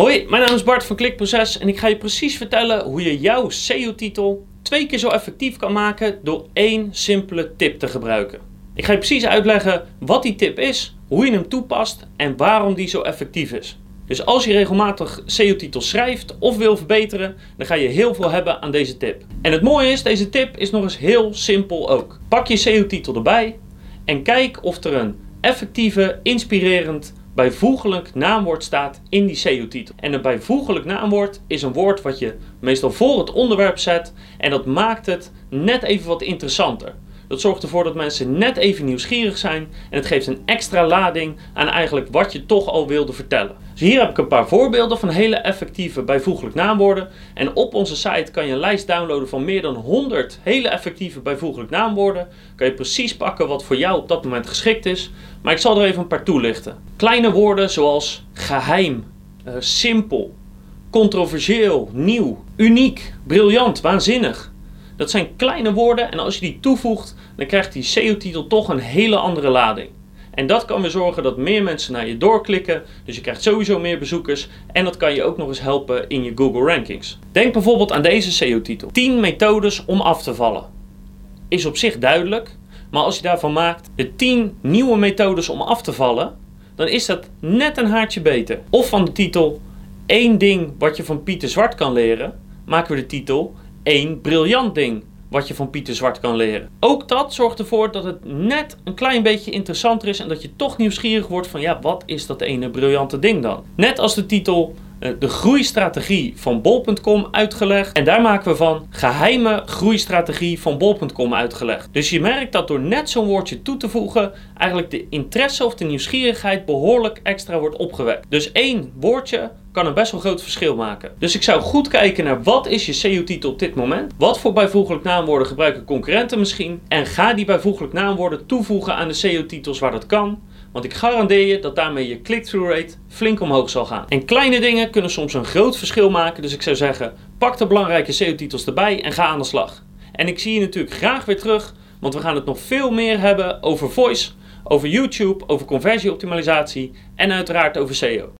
Hoi, mijn naam is Bart van Klikproces en ik ga je precies vertellen hoe je jouw SEO-titel twee keer zo effectief kan maken door één simpele tip te gebruiken. Ik ga je precies uitleggen wat die tip is, hoe je hem toepast en waarom die zo effectief is. Dus als je regelmatig SEO-titels schrijft of wil verbeteren, dan ga je heel veel hebben aan deze tip. En het mooie is, deze tip is nog eens heel simpel ook. Pak je SEO-titel erbij en kijk of er een effectieve, inspirerend, bijvoeglijk naamwoord staat in die SEO-titel. En een bijvoeglijk naamwoord is een woord wat je meestal voor het onderwerp zet en dat maakt het net even wat interessanter. Dat zorgt ervoor dat mensen net even nieuwsgierig zijn en het geeft een extra lading aan eigenlijk wat je toch al wilde vertellen. Dus hier heb ik een paar voorbeelden van hele effectieve bijvoeglijk naamwoorden. En op onze site kan je een lijst downloaden van meer dan 100 hele effectieve bijvoeglijk naamwoorden. Kan je precies pakken wat voor jou op dat moment geschikt is. Maar ik zal er even een paar toelichten. Kleine woorden zoals geheim, uh, simpel, controversieel, nieuw, uniek, briljant, waanzinnig. Dat zijn kleine woorden en als je die toevoegt, dan krijgt die SEO-titel toch een hele andere lading. En dat kan weer zorgen dat meer mensen naar je doorklikken. Dus je krijgt sowieso meer bezoekers. En dat kan je ook nog eens helpen in je Google rankings. Denk bijvoorbeeld aan deze SEO-titel: 10 methodes om af te vallen. Is op zich duidelijk, maar als je daarvan maakt de 10 nieuwe methodes om af te vallen, dan is dat net een haartje beter. Of van de titel één ding wat je van Pieter Zwart kan leren, maken we de titel één briljant ding wat je van Pieter Zwart kan leren. Ook dat zorgt ervoor dat het net een klein beetje interessanter is en dat je toch nieuwsgierig wordt van ja, wat is dat ene briljante ding dan? Net als de titel eh, de groeistrategie van bol.com uitgelegd. En daar maken we van geheime groeistrategie van bol.com uitgelegd. Dus je merkt dat door net zo'n woordje toe te voegen, eigenlijk de interesse of de nieuwsgierigheid behoorlijk extra wordt opgewekt. Dus één woordje kan een best wel groot verschil maken. Dus ik zou goed kijken naar wat is je SEO-titel op dit moment? Wat voor bijvoeglijk naamwoorden gebruiken concurrenten misschien? En ga die bijvoeglijk naamwoorden toevoegen aan de SEO-titels waar dat kan. Want ik garandeer je dat daarmee je click-through rate flink omhoog zal gaan. En kleine dingen kunnen soms een groot verschil maken. Dus ik zou zeggen, pak de belangrijke SEO-titels erbij en ga aan de slag. En ik zie je natuurlijk graag weer terug, want we gaan het nog veel meer hebben over voice, over YouTube, over conversieoptimalisatie en uiteraard over SEO.